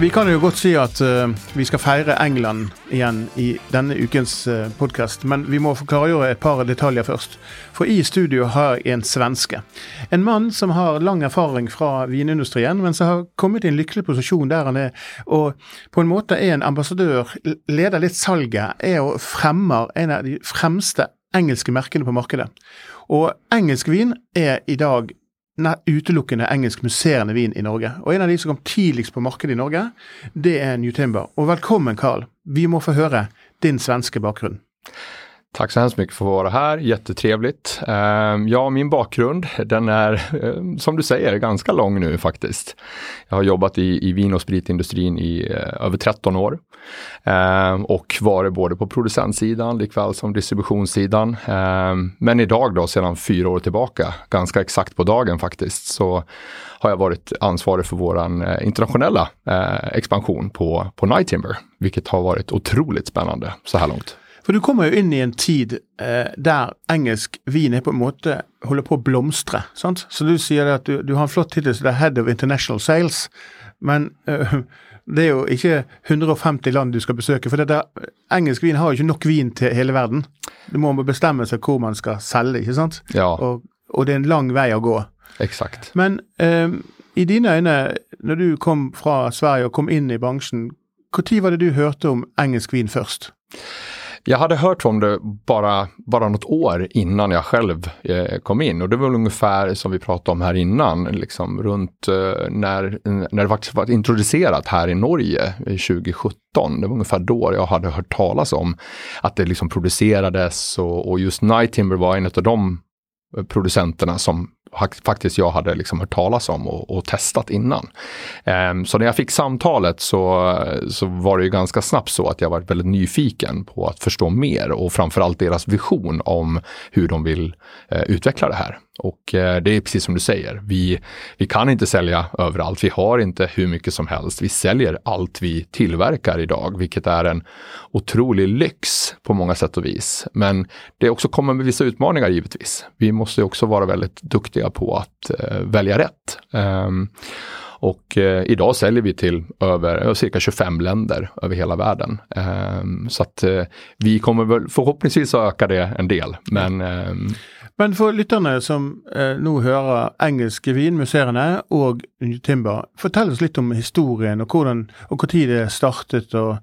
Vi kan jo godt si at uh, eh, vi skal feire England igjen i denne ukens eh, uh, podkast, men vi må förklara klargjøre et par detaljer først. For i studio har jeg en svenske. En mann som har lang erfaring fra vinindustrien, men som har kommet i en lykkelig posisjon der han er, og på en måte er en ambassadør, leder litt salget, er og fremmer en av de fremste engelske merkene på markedet. Og engelsk vin er i dag utelukkende engelsk musserende vin i Norge. Og en av de som kom tidligst på markedet i Norge, det är New Timber. Och välkommen Karl. Vi må få höra din svenska bakgrund. Tack så hemskt mycket för att vara här, jättetrevligt. Ehm, ja, min bakgrund den är eh, som du säger ganska lång nu faktiskt. Jag har jobbat i, i vin och spritindustrin i eh, över 13 år ehm, och varit både på producentsidan likväl som distributionssidan. Ehm, men idag då sedan fyra år tillbaka, ganska exakt på dagen faktiskt, så har jag varit ansvarig för våran eh, internationella expansion på, på Night Timber, vilket har varit otroligt spännande så här långt. For du kommer jo inn i en tid eh, der engelsk vin er på en måte holder på å blomstre. sant? Så du sier at du, du har en flott tittel som er Head of International Sales, men eh, det er jo ikke 150 land du skal besøke. For der, engelsk vin har jo ikke nok vin til hele verden. Du må bestemme seg hvor man skal selge, ikke sant? Ja. Og, og det er en lang vei å gå. Exakt. Men eh, i dine øyne, når du kom fra Sverige og kom inn i bransjen, når var det du hørte om engelsk vin først? Jag hade hört om det bara, bara något år innan jag själv eh, kom in och det var väl ungefär som vi pratade om här innan, liksom runt eh, när, när det faktiskt var introducerat här i Norge 2017. Det var ungefär då jag hade hört talas om att det liksom producerades och, och just Night Timber var en av de eh, producenterna som faktiskt jag hade liksom hört talas om och, och testat innan. Um, så när jag fick samtalet så, så var det ju ganska snabbt så att jag var väldigt nyfiken på att förstå mer och framförallt deras vision om hur de vill uh, utveckla det här. Och uh, det är precis som du säger, vi, vi kan inte sälja överallt. Vi har inte hur mycket som helst. Vi säljer allt vi tillverkar idag, vilket är en otrolig lyx på många sätt och vis. Men det också kommer med vissa utmaningar givetvis. Vi måste också vara väldigt duktiga på att eh, välja rätt. Ehm, och eh, idag säljer vi till över cirka 25 länder över hela världen. Eh, så att eh, vi kommer väl förhoppningsvis att öka det en del. Men um, Men för lyssnarna som eh, hör engelska vinmuseerna och og Timber, fortell oss lite om historien och hur og tid det startade och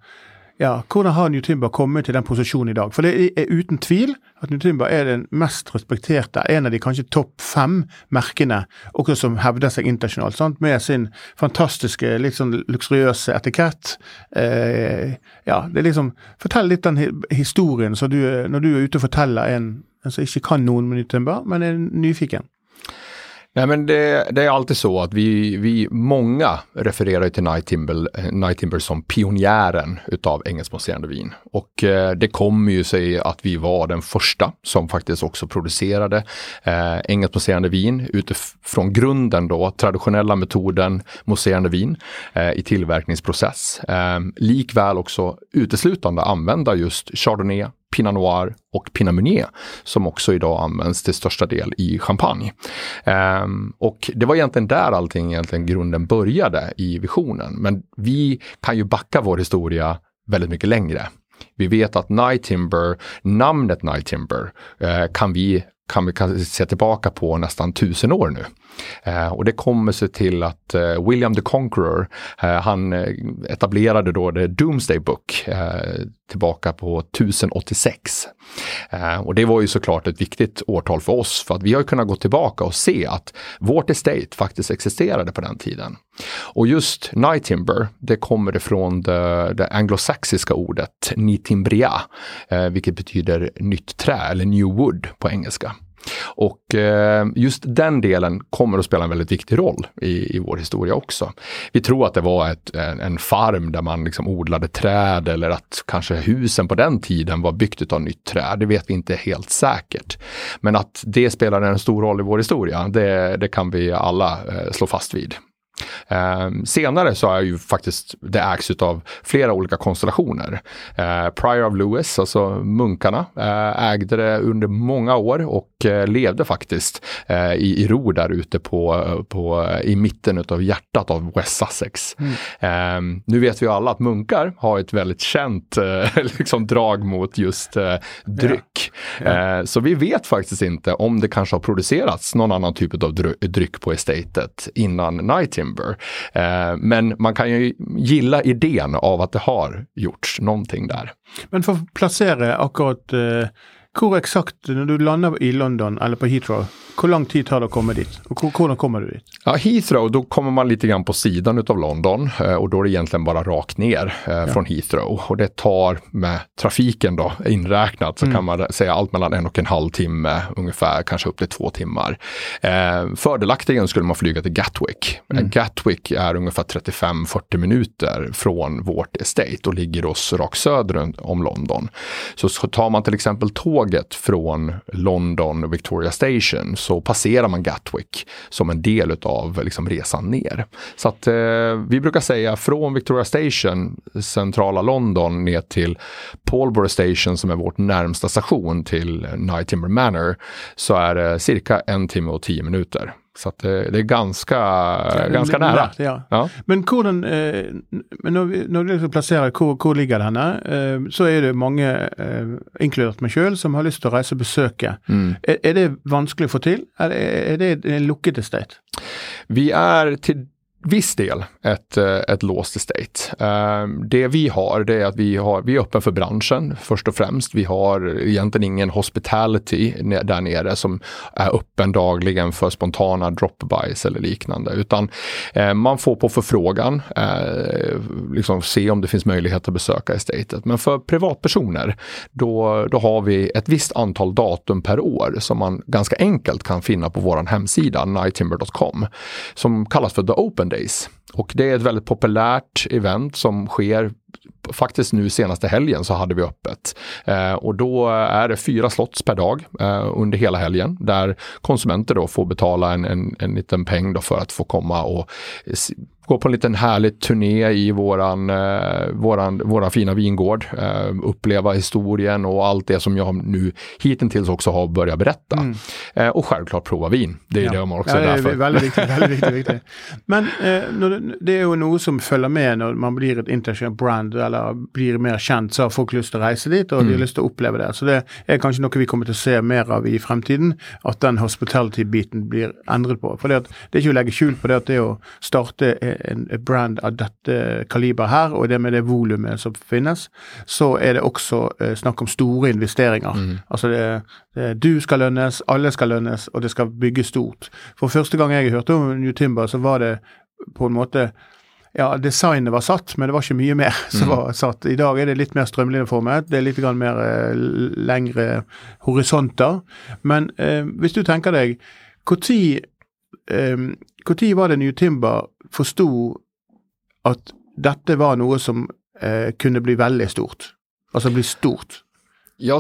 ja, Hvordan har New Timber kommet til den posisjonen i dag? For det er uten tvil at New Timber er den mest respekterte, en av de kanskje topp fem merkene også som hevder seg internasjonalt, sant? med sin fantastiske, litt sånn luksuriøse etikett. Eh, ja, det er liksom, Fortell litt den historien så du, når du er ute og forteller en Alltså inte kan någon New Timber, men är nyfiken. Nej men det, det, är alltid så att vi, vi många refererar till Night Timber, Night Timber som pionjären utav engelskmousserande vin. Och eh, det kommer ju sig att vi var den första som faktiskt också producerade eh, engelskmousserande vin utifrån grunden då, traditionella metoden mousserande vin eh, i tillverkningsprocess. Eh, likväl också uteslutande använda just Chardonnay, Pinot Noir och Pinot Meunier som också idag används till största del i champagne. Um, och det var egentligen där allting egentligen grunden började i visionen. Men vi kan ju backa vår historia väldigt mycket längre. Vi vet att Night Timber, namnet Night Timber, eh, kan vi kan vi se tillbaka på nästan tusen år nu. Eh, och det kommer sig till att eh, William the Conqueror, eh, han etablerade då The Doomsday Book tillbaka på 1086. Och det var ju såklart ett viktigt årtal för oss för att vi har kunnat gå tillbaka och se att vårt estate faktiskt existerade på den tiden. Och just Night Timber, det kommer ifrån det, det anglosaxiska ordet nitimbria, vilket betyder nytt trä eller new wood på engelska. Och eh, just den delen kommer att spela en väldigt viktig roll i, i vår historia också. Vi tror att det var ett, en, en, farm där man liksom odlade träd eller att kanske husen på den tiden var byggt av nytt träd. Det vet vi inte helt säkert. Men att det spelar en stor roll i vår historia, det, det kan vi alla eh, slå fast vid. Eh, senare så är ju faktiskt det ägs av flera olika konstellationer. Eh, Prior of Lewis, alltså munkarna, eh, ägde det under många år och eh, levde faktiskt eh, i, i ro där ute på, på, i mitten av hjärtat av West Sussex. Mm. Ehm, nu vet vi alla att munkar har ett väldigt känt liksom drag mot just dryck. Ja. Ja. så vi vet faktiskt inte om det kanske har producerats någon annan typ av dryck på estatet innan Night Timber. Eh, men man kan ju gilla idén av att det har gjorts någonting där. Men för att placera akkurat eh, Hvor exakt, när du landar i London eller på Heathrow, hur lång tid tar det att komma dit? Och hur kommer du dit? Ja, Heathrow, då kommer man lite grann på sidan av London eh, och då är det egentligen bara rakt ner eh, ja. från Heathrow. Och det tar med trafiken då inräknat så mm. kan man säga allt mellan en och en halv timme ungefär, kanske upp till två timmar. Eh, fördelaktigen skulle man flyga till Gatwick. Mm. Gatwick är ungefär 35-40 minuter från vårt estate och ligger oss rakt söder om London. Så tar man till exempel tåget från London Victoria Station så passerar man Gatwick som en del av liksom, resan ner. Så att eh, vi brukar säga från Victoria Station, centrala London, ner till Paulborough Station som är vårt närmsta station till Night Timber Manor, så är det cirka en timme och tio minuter. Så att det, det är ganska, ja, ganska nära. Ja. Ja. Men hvordan, eh, når, vi, når du liksom plasserer hvor, hvor ligger det henne, eh, så er det mange, eh, inkludert meg sjøl, som har til å reise og besøke. Mm. Er, er, det vanskelig å få til, eller er det en lukket estate? Vi er til viss del ett, eh, ett låst estate. Ehm, det vi har, det är att vi, har, vi är öppen för branschen först och främst. Vi har egentligen ingen hospitality där nere som är öppen dagligen för spontana drop-bys eller liknande. Utan eh, man får på förfrågan eh, liksom se om det finns möjlighet att besöka estatet. Men för privatpersoner, då, då har vi ett visst antal datum per år som man ganska enkelt kan finna på vår hemsida, nighttimber.com, som kallas för The Open Day Days. Och det är ett väldigt populärt event som sker faktiskt nu senaste helgen så hade vi öppet. Eh, och då är det fyra slots per dag eh, under hela helgen där konsumenter då får betala en, en, en liten peng då för att få komma och gå på en liten härlig turné i våran, eh, våran, våran fina vingård. Eh, uppleva historien och allt det som jag nu hittills också har börjat berätta. Mm. Eh, och självklart prova vin. Det är ja. det man också ja, är där för. Väldigt viktigt, väldigt viktigt, viktigt. Men eh, det är ju något som följer med när man blir ett internationellt brand eller blir mer känd, så har folk lust att resa dit och mm. de har lust att uppleva det. Så det är kanske något vi kommer att se mer av i framtiden, att den hospitality-biten blir ändrat på. För det, det är inte att lägga skjul på det att det är att starta en brand av dette kaliber her, og det med det volumet som finnes, så er det også eh, snakk om store investeringer. Mm. Altså det, det, du skal lønnes, alle skal lønnes, og det skal bygges stort. For første gang jeg hørte om New Timber, så var det på en måte ja, designet var satt, men det var ikke mye mer som mm. var satt. I dag er det litt mer strømlinjeformet. Det er litt mer eh, lengre horisonter. Men eh, hvis du tenker deg, når eh, var det New Timber forsto at dette var noe som eh, kunne bli veldig stort. Altså bli stort.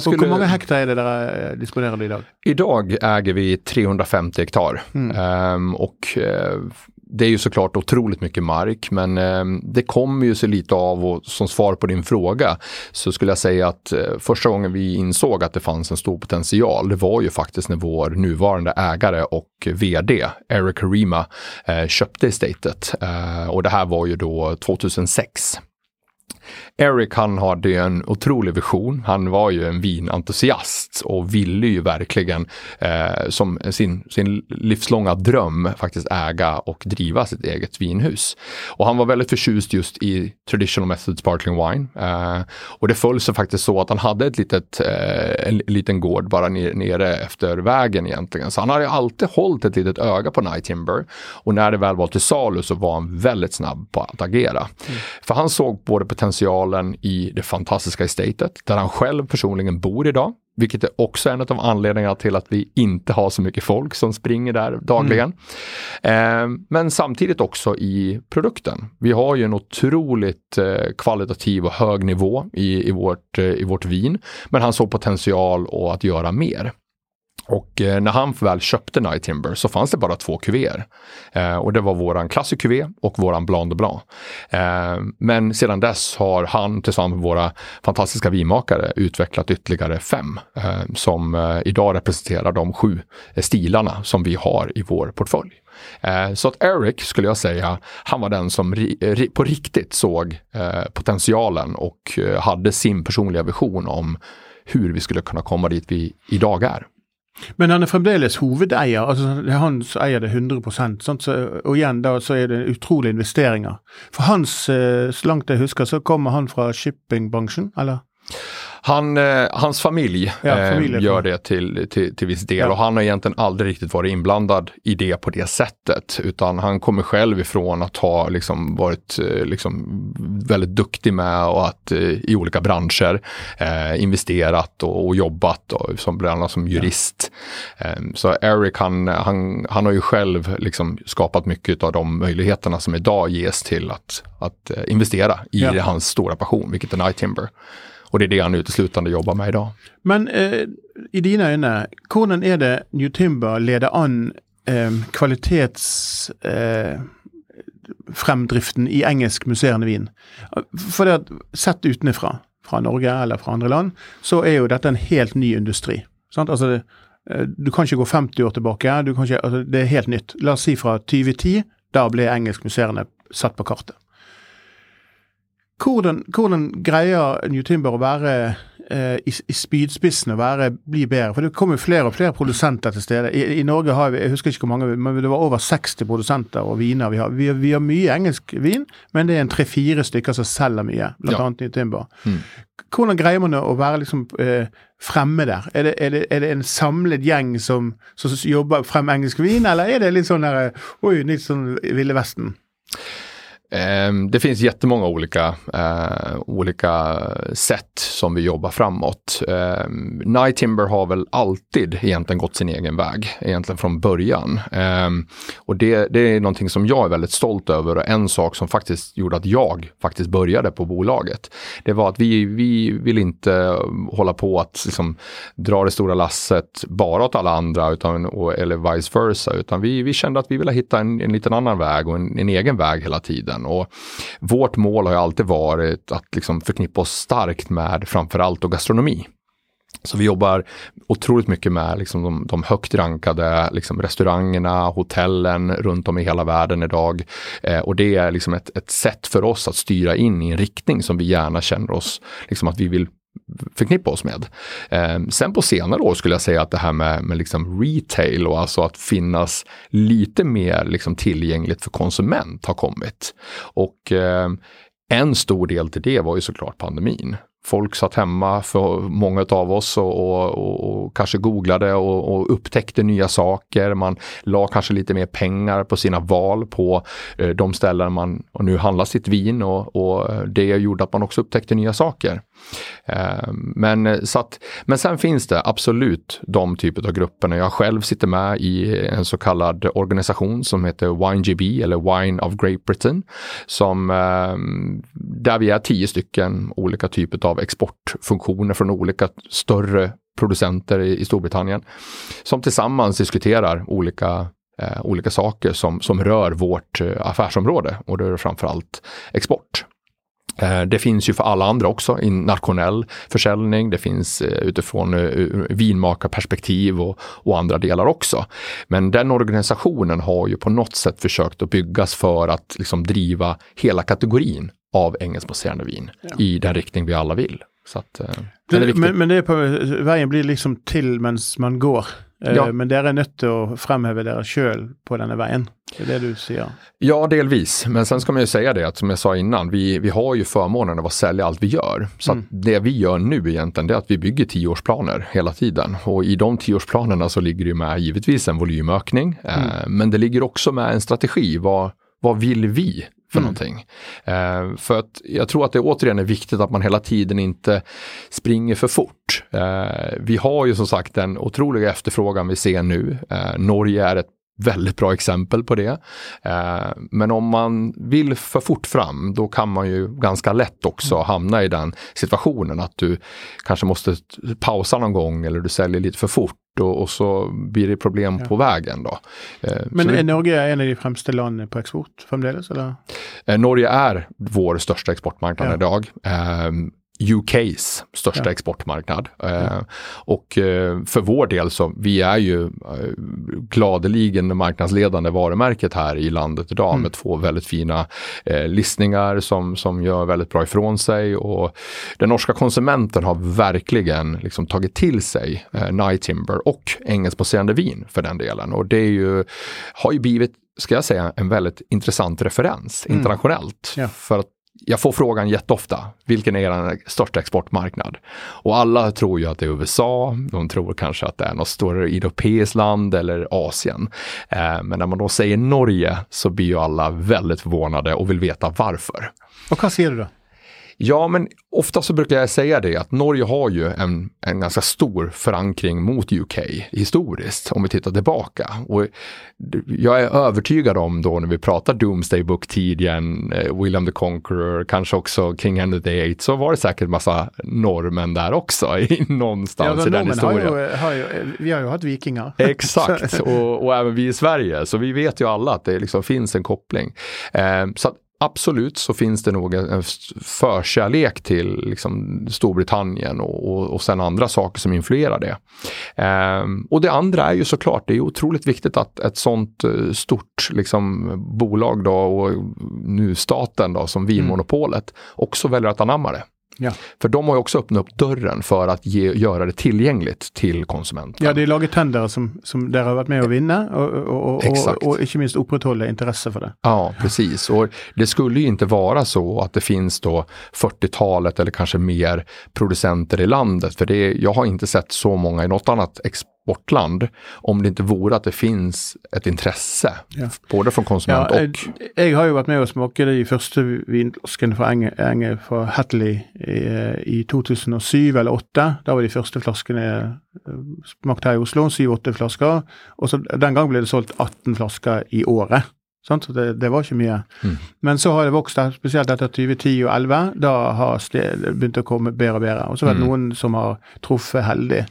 Skulle... Hur många hektar är det där eh, disponerar du idag? Idag äger vi 350 hektar. Mm. Um, och uh, det är ju såklart otroligt mycket mark, men eh, det kommer ju sig lite av och som svar på din fråga så skulle jag säga att eh, första gången vi insåg att det fanns en stor potential, det var ju faktiskt när vår nuvarande ägare och vd Eric Rima eh, köpte estatet. Eh, och det här var ju då 2006. Eric han hade en otrolig vision. Han var ju en vinentusiast och ville ju verkligen eh, som sin, sin livslånga dröm faktiskt äga och driva sitt eget vinhus. Och han var väldigt förtjust just i traditional method sparkling wine. Eh, och det föll sig faktiskt så att han hade ett litet, eh, en liten gård bara nere efter vägen egentligen. Så han hade alltid hållit ett litet öga på Night Timber. Och när det väl var till salu så var han väldigt snabb på att agera. Mm. För han såg både potentialen i det fantastiska estatet, där han själv personligen bor idag, vilket är också en av anledningarna till att vi inte har så mycket folk som springer där dagligen. Mm. Eh, men samtidigt också i produkten. Vi har ju en otroligt eh, kvalitativ och hög nivå i, i, vårt, eh, i vårt vin, men han såg potential och att göra mer. Och eh, när han väl köpte Night Timber så fanns det bara två kuvéer. Eh, och det var våran Classic kuvé och våran Blanc de Blanc. Eh, men sedan dess har han tillsammans med våra fantastiska vinmakare utvecklat ytterligare fem eh, som eh, idag representerar de sju eh, stilarna som vi har i vår portfölj. Eh, så att Eric skulle jag säga, han var den som ri eh, på riktigt såg potentialen och hade sin personliga vision om hur vi skulle kunna komma dit vi idag är. Men han er fremdeles hovedeier. altså Det er han som eier det 100 sånn, så, Og igjen da så er det utrolige investeringer. For hans, eh, så langt jeg husker, så kommer han fra shippingbransjen, eller? Han, eh, hans familj, ja, eh, gör det till, till, till viss del ja. och han har egentligen aldrig riktigt varit inblandad i det på det sättet. Utan han kommer själv ifrån att ha liksom varit eh, liksom väldigt duktig med och att eh, i olika branscher eh, investerat och, och jobbat och, som bland annat som jurist. Ja. Eh, så Eric han, han, han har ju själv liksom skapat mycket av de möjligheterna som idag ges till att, att investera i hans stora passion, vilket är Night Timber. Och det är det han uteslutande jobbar med idag. Men eh, i dina ögon, hur är det New Timber leder an eh, kvalitetsfremdriften eh, i engelsk musserende vin? For det Sett utenfra, fra Norge eller fra andre land, så er jo dette en helt ny industri. Sant? Altså, det, du kan ikke gå 50 år tilbake. Ikke, altså, det er helt nytt. La oss si fra 2010. Da ble engelsk musserende satt på kartet. Hvordan, hvordan greier New Timber å være eh, i, i spydspissen og være, bli bedre? For det kommer flere og flere produsenter til stede. I, I, Norge har vi jeg husker ikke hvor mange, men det var over 60 produsenter og viner. Vi har, vi, vi har mye engelsk vin, men det er en tre-fire stykker som selger mye, blant ja. annet New Timber. Mm. Hvordan greier man å være liksom eh, fremme der? Er det, er, det, er det, en samlet gjeng som, som jobber frem engelsk vin, eller er det litt sånn der, oi, litt sånn Ville Vesten? Ehm, det finns jättemånga olika, eh, olika sätt som vi jobbar framåt. Eh, Night Timber har väl alltid egentligen gått sin egen väg, egentligen från början. Eh, och det, det, är någonting som jag är väldigt stolt över och en sak som faktiskt gjorde att jag faktiskt började på bolaget. Det var att vi, vi vill inte hålla på att liksom, dra det stora lasset bara åt alla andra utan, eller vice versa, utan vi, vi kände att vi ville hitta en, en liten annan väg och en, en egen väg hela tiden. Och vårt mål har ju alltid varit att liksom förknippa oss starkt med framförallt och gastronomi. Så vi jobbar otroligt mycket med liksom de, de högt rankade liksom restaurangerna, hotellen runt om i hela världen idag. Eh, och det är liksom ett, ett sätt för oss att styra in i en riktning som vi gärna känner oss, liksom att vi vill förknippa oss med. Eh, sen på senare år skulle jag säga att det här med, med liksom retail och alltså att finnas lite mer liksom tillgängligt för konsument har kommit. Och eh, en stor del till det var ju såklart pandemin folk satt hemma för många av oss och, och, och kanske googlade och, och, upptäckte nya saker. Man la kanske lite mer pengar på sina val på eh, de ställen man och nu handlar sitt vin och, det gjorde att man också upptäckte nya saker. Ehm, men, eh, så att, men sen finns det absolut de typer av grupperna. Jag själv sitter med i en så kallad organisation som heter WineGB eller Wine of Great Britain. Som, ehm, där vi är tio stycken olika typer av exportfunktioner från olika större producenter i, i Storbritannien. Som tillsammans diskuterar olika eh, olika saker som, som rör vårt eh, affärsområde och det är framförallt export. Eh, det finns ju för alla andra också i nationell försäljning. Det finns eh, utifrån eh, vinmakarperspektiv och, och andra delar också. Men den organisationen har ju på något sätt försökt att byggas för att liksom driva hela kategorin av engelskmousserande vin Ja. i den riktning vi alla vill. Så att, det är Det, men, men det er på, veien blir liksom til mens man går. Ja. Men dere er nødt til å fremheve dere sjøl på denne veien. Det er det du sier. Ja, delvis. Men sen ska man ju säga det att som jag sa innan, vi, vi har ju förmånen av att sälja allt vi gör. Så att det vi gör nu egentligen, det är att vi bygger tioårsplaner hela tiden. Och i de tioårsplanerna så ligger det med givetvis en volymökning. Eh, men det ligger också med en strategi. Vad, vad vill vi för någonting? Eh, för att jag tror att det återigen är viktigt att man hela tiden inte springer för fort. Eh, vi har ju som sagt den otroliga efterfrågan vi ser nu. Eh, Norge är ett väldigt bra exempel på det. Eh, men om man vill för fort fram, då kan man ju ganska lätt också hamna i den situationen att du kanske måste pausa någon gång eller du säljer lite för fort och, och så blir det problem på vägen. Då. Eh, Men så det- Norge en av de fremste landene på eksport fremdeles, eller? Eh, Norge är vår största exportmarknad Ja. idag. UKs största Ja. exportmarknad. Eh, Och eh, för vår del så, vi är ju eh, gladeligen marknadsledande varumärket här i landet idag Mm. med två väldigt fina listningar som, som gör väldigt bra ifrån sig. Och den norska konsumenten har verkligen liksom tagit till sig Night Timber och engelskbaserande vin för den delen. Och det är ju, har ju blivit ska jag säga, en väldigt intressant referens internationellt. Ja. För att jag får frågan jätteofta, vilken är er största exportmarknad? Och alla tror ju att det är USA, de tror kanske att det är något större europeiskt land eller Asien. Eh, men när man då säger Norge så blir ju alla väldigt förvånade och vill veta varför. Och vad ser du då? Ja, men ofta så brukar jag säga det att Norge har ju en, en ganska stor förankring mot UK historiskt om vi tittar tillbaka. Och jag är övertygad om då när vi pratar Doomsday Book-tiden, eh, William the Conqueror, kanske också King Henry VIII, så var det säkert massa norrmän där också i, någonstans i den nordmenn har historien. jo, har jo, vi har jo hatt vikinger. Exakt, och, och även vi i Sverige. Så vi vet ju alla att det liksom finns en koppling. Eh, så att absolut så finns det nog en förkärlek till liksom Storbritannien och, och, och sen andra saker som influerar det. Eh, och det andra är ju såklart, det är otroligt viktigt att ett sånt eh, stort liksom, bolag då och nu staten då som Vinmonopolet också väljer att anamma det. Ja. För de har ju också öppnat upp dörren för att ge, göra det tillgängligt till konsumenten. Ja, de lager tendere som, som dere har vært med å vinne, og, og, og, Exakt. og, og ikke minst opprettholde interesse for det. Ja, precis. Och det skulle ju inte vara så att det finns då 40-talet eller kanske mer producenter i landet. För det, jag har inte sett så många i något annat exportland om det inte vore att det finns ett intresse. Ja. Både från Ja, konsument jeg, och... jeg har jo vært med å smake de første vinflaskene fra Enge, Enge fra Hatley i, i 2007 eller 2008. Da var de første flaskene eh, smakt her i Oslo, 7-8 flasker. Og så Den gang ble det solgt 18 flasker i året. Sant? Så Det, det var ikke mye. Mm. Men så har det vokst, spesielt etter 2010 og 2011. Da har det begynt å komme bedre og bedre. Og så er det Mm. noen som har truffet heldig.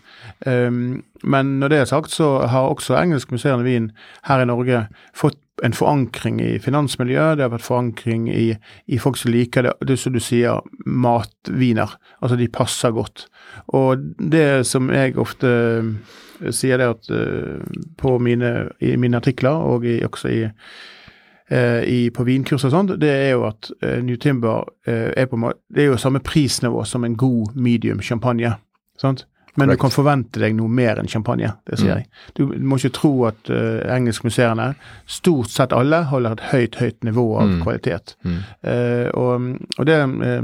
Um, men når det er sagt, så har også engelsk musserende vin her i Norge fått en forankring i finansmiljøet, det har vært forankring i, i folk som liker det, det som du sier, matviner. Altså de passer godt. Og det som jeg ofte eh, sier, det at eh, på mine, i mine artikler, og i, også i i, på vinkurs og sånt, det er jo at eh, New Timber eh, er på det er jo samme prisnivå som en god medium champagne. Sant? Men Korrekt. du kan forvente deg noe mer enn champagne. det sier Mm. jeg. Du må ikke tro at uh, engelskmuseene, stort sett alle, holder et høyt, høyt nivå av Mm. kvalitet. Mm. Eh, og, og det eh,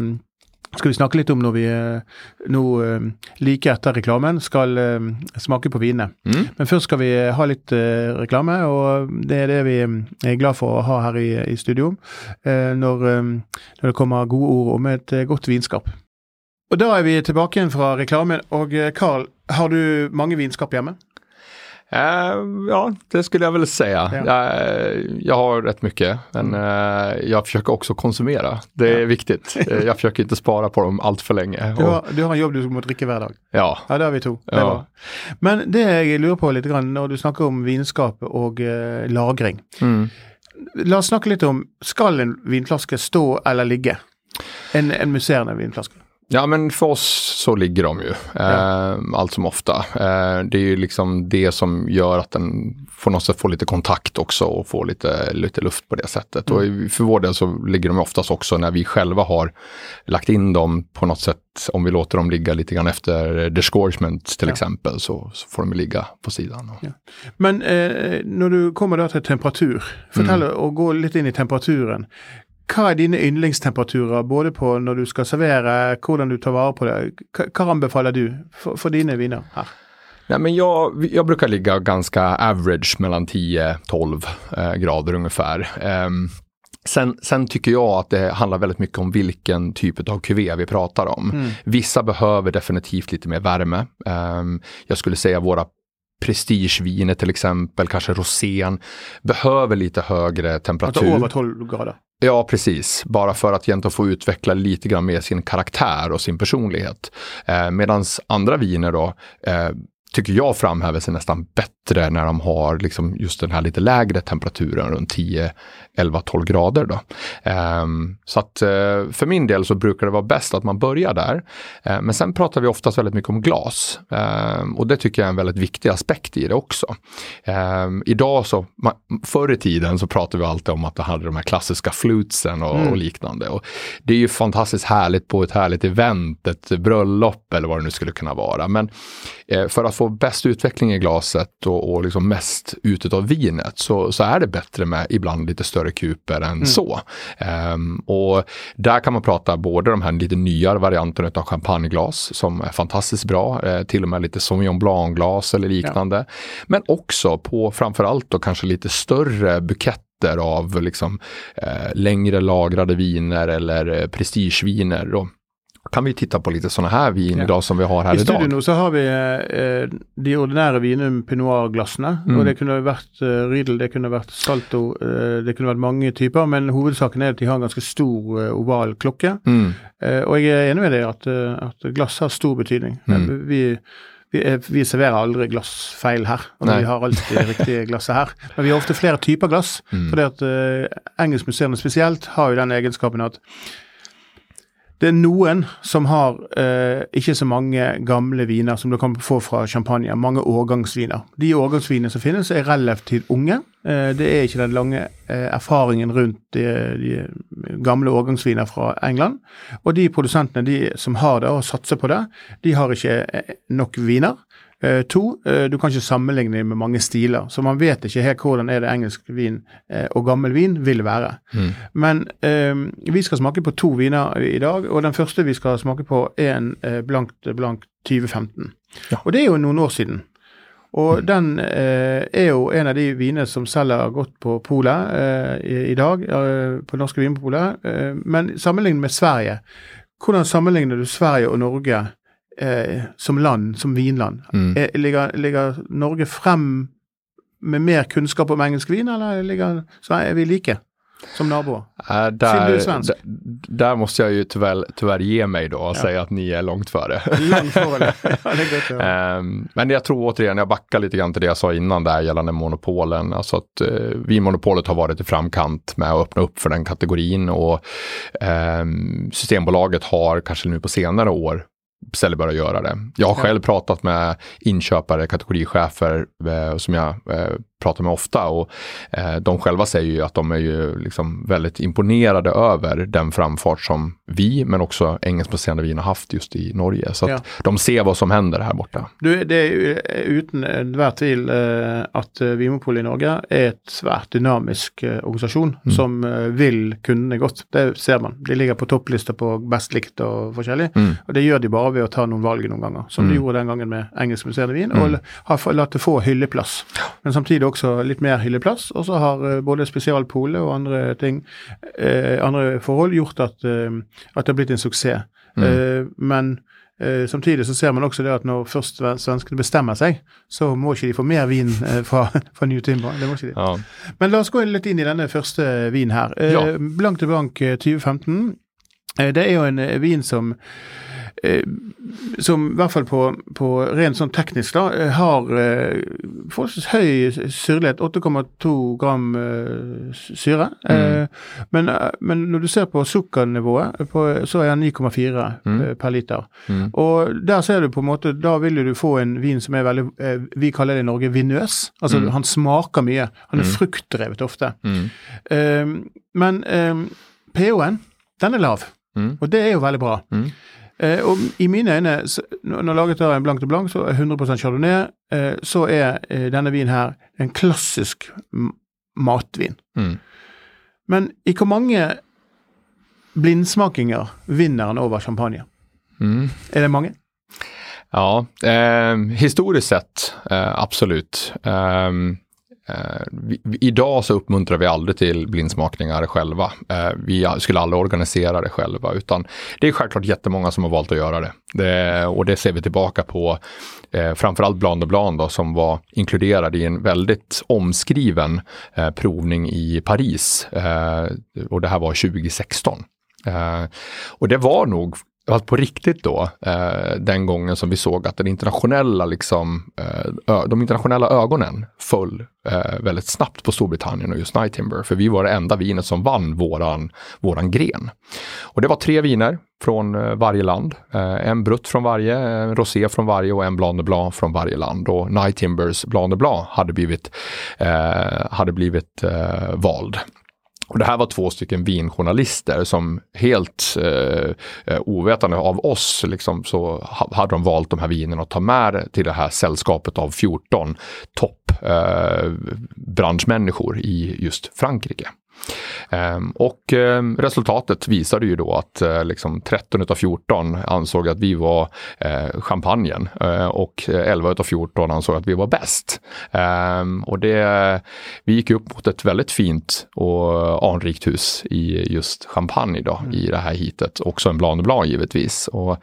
skal vi snakke litt om når vi eh, nå eh, like etter reklamen skal eh, smake på vinene. Mm. Men først skal vi ha litt reklame, og det er det vi eh, er glad for å ha her i, i studio. når, når det kommer gode ord om et godt vinskap. Og da er vi tilbake igjen fra reklamen. Og Carl, har du mange vinskap hjemme? Eh, ja, det skulle jag väl säga. Ja. Jag, jag har rätt mycket, men eh, jag försöker också konsumera. Det är Ja. viktigt. Eh, jag försöker inte spara på dem allt för länge. Du Och, har, du har en jobb du må drikke hver dag. ja, Ja, det har vi to. Det Ja. Men det jeg lurer på litt, grann, når du snakker om vinskap og eh, lagring mm. La oss snakke litt om skal en vinflaske stå eller ligge? En, en musserende vinflaske. Ja men för oss så ligger de ju ja. eh, allt som ofta. Eh, det är ju liksom det som gör att den på något sätt får lite kontakt också och får lite, lite luft på det sättet. Mm. Och för vår del så ligger de oftast också när vi själva har lagt in dem på något sätt. Om vi låter dem ligga lite grann efter disgorgement till ja. exempel så, så, får de ligga på sidan. Ja. Men eh, när du kommer då till temperatur, fortell mm. och gå lite in i temperaturen. Hva er dine yndlingstemperaturer, både på når du skal servere, hvordan du tar vare på det? Hva anbefaler du for, for dine viner her? Nej, men jag, jag brukar ligga ganska average mellan 10-12 eh, grader ungefär. Eh, Sen, sen, tycker jag att det handlar väldigt mycket om vilken typ av kuvé vi pratar om. Mm. Vissa behöver definitivt lite mer värme. Um, jag skulle säga våra prestigeviner till exempel, kanske rosén, behöver lite högre temperatur. Alltså över 12 grader? Ja, precis. Bara för att egentligen få utveckla lite grann med sin karaktär och sin personlighet. Eh, Medan andra viner då eh, tycker jag framhäver sig nästan bättre när de har liksom just den här lite lägre temperaturen runt 10, 11, 12 grader. Då. Um, så att uh, för min del så brukar det vara bäst att man börjar där. Uh, men sen pratar vi oftast väldigt mycket om glas um, och det tycker jag är en väldigt viktig aspekt i det också. Idag så, förr i tiden så pratade vi alltid om att det hade de här klassiska flutsen och, mm. och liknande. Och det är ju fantastiskt härligt på ett härligt event, ett bröllop eller vad det nu skulle kunna vara. Men uh, för att få bäst utveckling i glaset och, och liksom mest ut av vinet så, så är det bättre med ibland lite större kuper än mm. så. Um, och där kan man prata både de här lite nyare varianterna av champagneglas som är fantastiskt bra, eh, till och med lite Sauvignon Blanc-glas eller liknande. Ja. Men också på framförallt då kanske lite större buketter av liksom, eh, längre lagrade viner eller eh, prestigeviner. Och, kan vi titta på lite sådana här vin ja. idag som vi har här I idag. I studion så har vi eh, de ordinære vinene, Pinot-glassene. Mm. og Det kunne vært eh, Riedel, det kunne vært Salto, eh, det kunne vært mange typer. Men hovedsaken er at de har en ganske stor eh, oval klokke. Mm. Eh, og jeg er enig med deg at, eh, at glass har stor betydning. Mm. Vi, vi, vi, serverer aldri glassfeil her. og Vi har alltid det riktige glasset her. Men vi har ofte flere typer glass. Mm. fordi at Engelskmuseene spesielt har jo den egenskapen at det er noen som har eh, ikke så mange gamle viner som du kan få fra champagne. Mange årgangsviner. De årgangsvinene som finnes, er relativt unge. Eh, det er ikke den lange eh, erfaringen rundt de, de gamle årgangsviner fra England. Og de produsentene de som har det og satser på det, de har ikke eh, nok viner. Uh, to, uh, du kan ikke sammenligne med mange stiler, så man vet ikke helt hvordan er det engelsk vin uh, og gammel vin vil være. Mm. Men vi skal smake på to viner i dag, og den første vi skal smake på er en blankt blank 2015. Ja. Og det er jo noen år siden. Og mm. den er jo en av de vinene som selger godt på polet i, i, dag, på norske vinpoler. men sammenlignet med Sverige, hvordan sammenligner du Sverige og Norge? Eh, som land, som vinland. Mm. Eh, ligger, ligger, Norge frem med mer kunnskap om engelsk vin, eller ligger, så är vi like? Som naboer? Äh, där, där, där, måste jag ju tyvärr, tyvärr ge mig då och ja. säga att ni är långt före. långt före. ja, um, men jag tror återigen, jag backar lite grann till det jag sa innan där gällande monopolen. Alltså att uh, Vinmonopolet har varit i framkant med att öppna upp för den kategorin och um, Systembolaget har kanske nu på senare år istället börja göra det. Jag har själv pratat med inköpare, kategorichefer eh, som jag eh, pratar med ofta och eh, de själva säger ju att de är ju liksom väldigt imponerade över den framfart som vi, men också engelskbaserade vin har haft just i Norge. Så att ja. de ser vad som händer här borta. Du, det är ju utan enhver tvil eh, att eh, Vinmonopolet i Norge är ett svært dynamisk eh, organisation mm. som eh, vill kundene godt. Det ser man. De ligger på topplistor på best likt og forskjellig. Mm. Og det gjør de bare ved å ta noen valg noen ganger, som mm. de gjorde den gangen med engelskbaserade vin, mm. og har latt det få hylleplass. Men samtidig også litt mer hylleplass. Og så har uh, både spesialpole og andre ting, uh, andre forhold, gjort at, uh, at, det har blitt en suksess. Mm. men samtidig så ser man også det at når først svenskene bestemmer seg, så må ikke de få mer vin fra, fra New Timber. Det må ikke de. Ja. Men la oss gå litt inn i denne første vinen her. Ja. Blank til blank 2015. det er jo en vin som eh, som i hvert fall på, på rent sånn teknisk eh, har eh, forholdsvis høy syrlighet, 8,2 gram eh, syre. Eh, men, eh, men når du ser på sukkernivået, på, så er den 9,4 Mm. eh, per liter. Mm. Og der ser du på en måte, da vil du få en vin som veldig, eh, vi kaller det i Norge vinøs. Altså Mm. han smaker mye. Han er Mm. fruktdrevet ofte. Mm. Eh, men eh, pH-en, den er lav. Mm. Og det er jo veldig bra. Eh, og i mine øyne, når laget er en blank til blank, så er 100 chardonnay, eh, så er eh, denne vinen her en klassisk matvin. Mm. Men i hvor mange blindsmakinger vinner han over champagne? Mm. Er det mange? Ja, eh, historiskt sett eh, absolut. Eh, Eh, vi, vi, idag så uppmuntrar vi aldrig till blindsmakningar själva. Eh, vi skulle aldrig organisera det själva, utan det är självklart jättemånga som har valt att göra det. det och det ser vi tillbaka på eh, framförallt Bland och Bland då, som var inkluderade i en väldigt omskriven eh, provning i Paris. Eh, och det här var 2016. Eh, och det var nog att på riktigt då, eh, den gången som vi såg att den internationella, liksom, eh, de internationella ögonen föll eh, väldigt snabbt på Storbritannien och just Night Timber. För vi var det enda vinet som vann våran, våran gren. Och det var tre viner från eh, varje land. Eh, en brutt från varje, en rosé från varje och en Blanc de Blanc från varje land. Och Night Timbers Blanc de Blanc hade blivit, eh, hade blivit eh, vald. Och det här var två stycken vinjournalister som helt eh, eh, ovetande av oss liksom, så ha, hade de valt de här vinerna att ta med till det här sällskapet av 14 toppbranschmänniskor eh, i just Frankrike. Ehm, och ehm, resultatet visade ju då att eh, liksom 13 utav 14 ansåg att vi var eh, champagnen eh, och 11 utav 14 ansåg att vi var bäst. Ehm, och det, vi gick upp mot ett väldigt fint och anrikt hus i just champagne då, i det här hitet. Också en Blanc de Blanc givetvis. Och,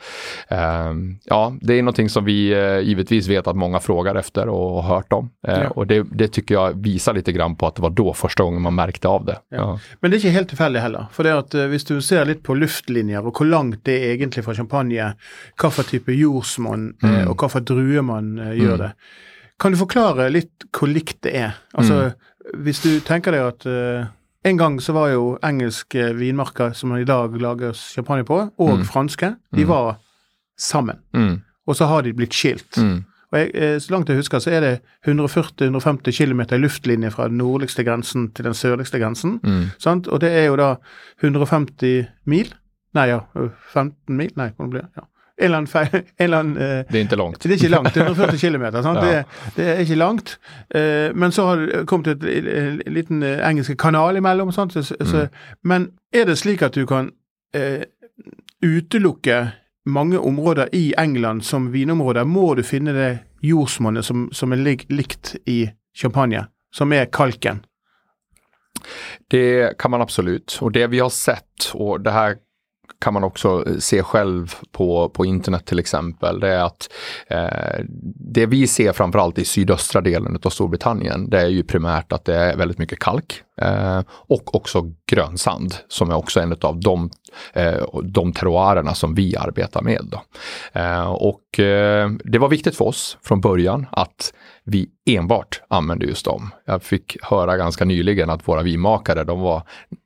ja, det är någonting som vi givetvis vet att många frågar efter och har hört om. Ja. Och det, det tycker jag visar lite grann på att det var då första gången man märkte av det. Ja. Men det er ikke helt tilfeldig heller. For det at eh, hvis du ser litt på luftlinjer, og hvor langt det er egentlig fra champagne, for type jordsmonn eh, Mm. og for druer man eh, gjør Mm. det, kan du forklare litt hvor likt det er? Altså, hvis du tenker deg at eh, en gang så var jo engelske vinmarker som man i dag lager champagne på, og Mm. franske, de Mm. var sammen. Mm, Og så har de blitt skilt. Mm, Og jeg, eh, så langt jeg husker, så er det 140-150 km i luftlinje fra den nordligste grensen til den sørligste grensen. mm. Og det er jo da 150 mil. Nei, ja, 15 mil? Nei, hvordan blir det? Ja. En eller annen feil en eller annen, eh, Det är inte långt. Det er ikke langt, det er 140 km. Ja. Det, det er ikke langt. Eh, men så har det kommet et, en liten eh, engelsk kanal imellom. Så, så, men er det slik at du kan eh, utelukke mange områder i England som vinområder? Må du finne det jordsmonnet som, som er lik, likt i champagne, som er kalken? Det kan man absolut. Och det vi har sett, och det här kan man också eh, se själv på, på internet till exempel, det är att eh, det vi ser framförallt i sydöstra delen av Storbritannien, det är ju primärt att det är väldigt mycket kalk eh, och också grönsand som är också en av de, eh, de terroirerna som vi arbetar med. Då. Eh, och eh, det var viktigt för oss från början att vi enbart använde just dem. Jag fick höra ganska nyligen att våra vinmakare, de var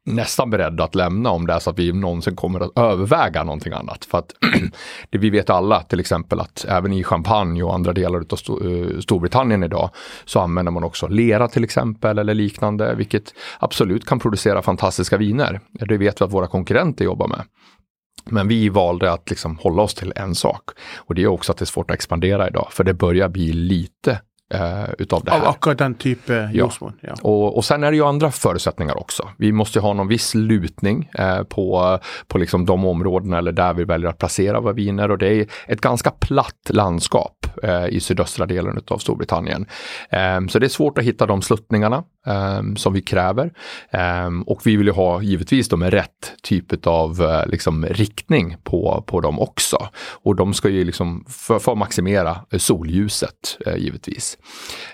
nästan beredda att lämna om det är så att vi någonsin kommer att överväga någonting annat. För att det vi vet alla, till exempel att även i champagne och andra delar av eh, Storbritannien idag så använder man också lera till exempel eller liknande, vilket absolut kan producera fantastiska viner. Det vet vi att våra konkurrenter jobbar med. Men vi valde att liksom hålla oss till en sak. Och det är också att det är svårt att expandera idag, för det börjar bli lite eh, utav det Av här. akkurat den type jordsmonn? Ja. Och, och sen är det ju andra förutsättningar också. Vi måste ju ha någon viss lutning eh, på, på liksom de områdena eller där vi väljer att placera våra viner. Och det är ett ganska platt landskap eh, i sydöstra delen av Storbritannien. Eh, så det är svårt att hitta de sluttningarna um, som vi kräver. Um, och vi vill ju ha givetvis de med rätt typ av uh, liksom, riktning på, på dem också. Och de ska ju liksom för, för maximera solljuset uh, givetvis.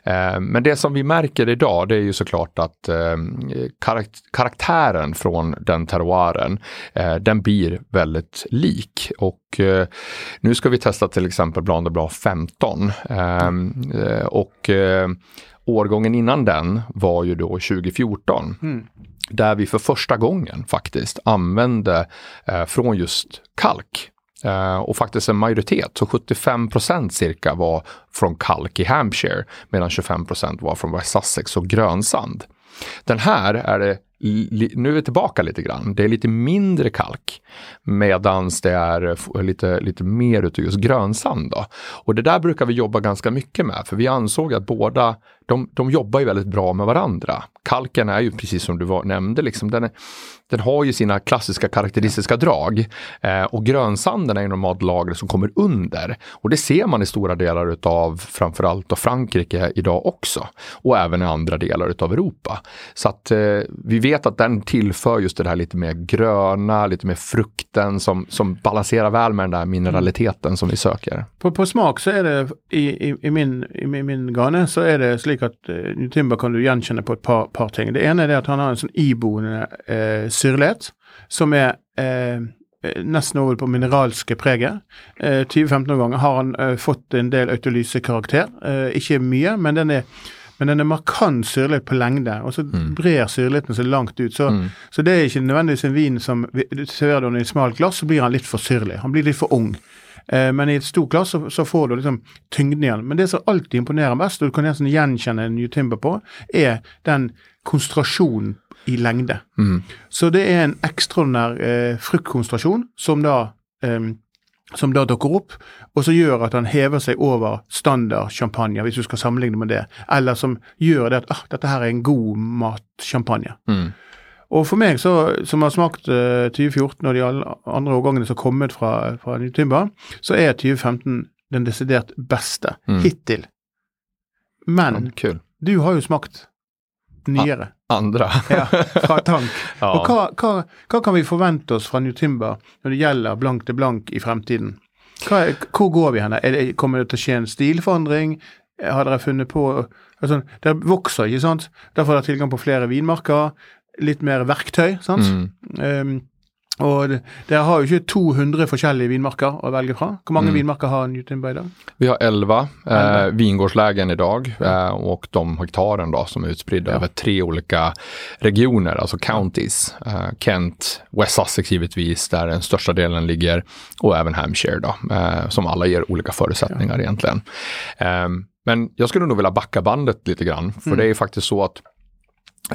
Uh, men det som vi märker idag det är ju såklart att karakt karaktären från den terroiren eh, den blir väldigt lik. Och nu ska vi testa till exempel Blanc de Blanc 15. och årgången innan den var ju då 2014. Mm. Där vi för första gången faktiskt använde eh, från just kalk. Eh, och faktiskt en majoritet, så 75% cirka var från kalk i Hampshire medan 25% var från West Sussex och grönsand. Den här är det nu är vi tillbaka lite grann. Det är lite mindre kalk medans det är eh, lite, lite mer utav just grönsand. Då. Och det där brukar vi jobba ganska mycket med för vi ansåg att båda de, de jobbar ju väldigt bra med varandra. Kalken är ju precis som du var, nämnde, liksom, den, är, den har ju sina klassiska karaktäristiska drag. Eh, och grönsanden är ju normalt lagret som kommer under. Och det ser man i stora delar utav framförallt av Frankrike idag också. Och även i andra delar utav Europa. Så att eh, vi vet att den tillför just det här lite mer gröna, lite mer frukten som, som balanserar väl med den där mineraliteten som vi söker. På, på smak så är det i, i, i min, i min gane så är det slik att uh, Timber kan du igenkänna på ett par, par, ting. Det ena är det att han har en sån iboende uh, syrlighet som är eh, uh, nesten over på mineralske preget. Uh, 20-15 ganger har han uh, fått en del autolysekarakter. Uh, ikke mye, men den er men den er markant syrlighet på lengde, og så mm. brer syrligheten seg langt ut. Så, mm. så, det er ikke nødvendigvis en vin som Serverer du den i et smalt glass, så blir han litt for syrlig. Han blir litt for ung. Eh, men i et stort glass så, så, får du liksom tyngden igjen. Men det som alltid imponerer mest, og du kan nesten gjenkjenne en New Timber på, er den konsentrasjonen i lengde. Mm. Så det er en ekstraordinær eh, fruktkonsentrasjon som da eh, som da dukker opp, og som gjør at han hever seg over standard champagne, hvis du skal sammenligne med det. Eller som gjør det at ah, dette her er en god matsjampanje. Mm. Og for meg, så, som har smakt uh, 2014 og de andre årgangene som har kommet fra, fra Timber, så er 2015 den desidert beste mm. hittil. Men ja, du har jo smakt nyere. Andra. ja, fra tank. ja. Og hva, hva, hva, kan vi forvente oss fra New Timber når det gjelder blank til blank i fremtiden? Hva, hvor går vi hen? Kommer det til å skje en stilforandring? Har dere funnet på altså, Det vokser, ikke sant? Derfor har dere tilgang på flere vinmarker litt mer verktøy. sant? Mm. Um, og dere har jo ikke 200 forskjellige vinmarker å velge fra. Hvor mange mm. vinmarker har Newtonberg i dag? Vi har 11 eh, vingårdslägen idag eh, och de hektaren då, som är utspridda ja. över tre olika regioner, alltså counties. Eh, Kent, West Sussex givetvis, där den största delen ligger, och även Hampshire då, eh, som alla ger olika förutsättningar ja. egentligen. Ehm, men jag skulle nog vilja backa bandet lite grann, för mm. det är faktiskt så att Eh,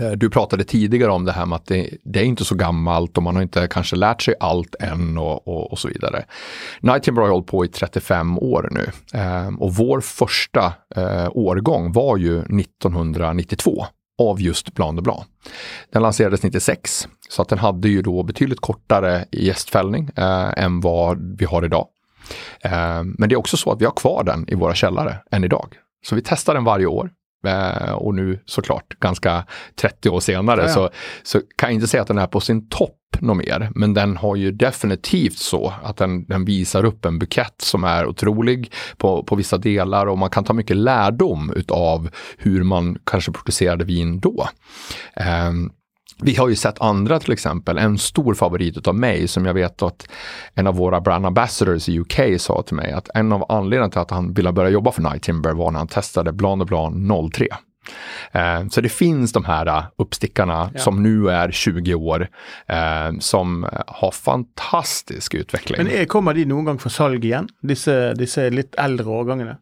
Eh, du pratade tidigare om det här med att det, det, är inte så gammalt och man har inte kanske lärt sig allt än och, och, och så vidare. Nightingale har hållit på i 35 år nu eh, och vår första eh, årgång var ju 1992 av just Plan de Blanc. Den lanserades 96 så att den hade ju då betydligt kortare gästfällning eh, än vad vi har idag. Eh, men det är också så att vi har kvar den i våra källare än idag. Så vi testar den varje år. Eh, och nu såklart ganska 30 år senare ja, ja. Så, så kan jag inte säga att den är på sin topp något mer. Men den har ju definitivt så att den, den visar upp en bukett som är otrolig på, på vissa delar och man kan ta mycket lärdom utav hur man kanske producerade vin då. Um, vi har ju sett andra till exempel, en stor favorit av mig som jag vet att en av våra brand ambassadors i UK sa till mig att en av anledningarna till att han ville börja jobba för Night Timber var när han testade Blanc de Blanc 03. Eh, så det finns de här uh, uppstickarna ja. som nu är 20 år eh, som har fantastisk utveckling. Men kommer de någon gång för salg igen? Disse, disse litt eldre årgangene?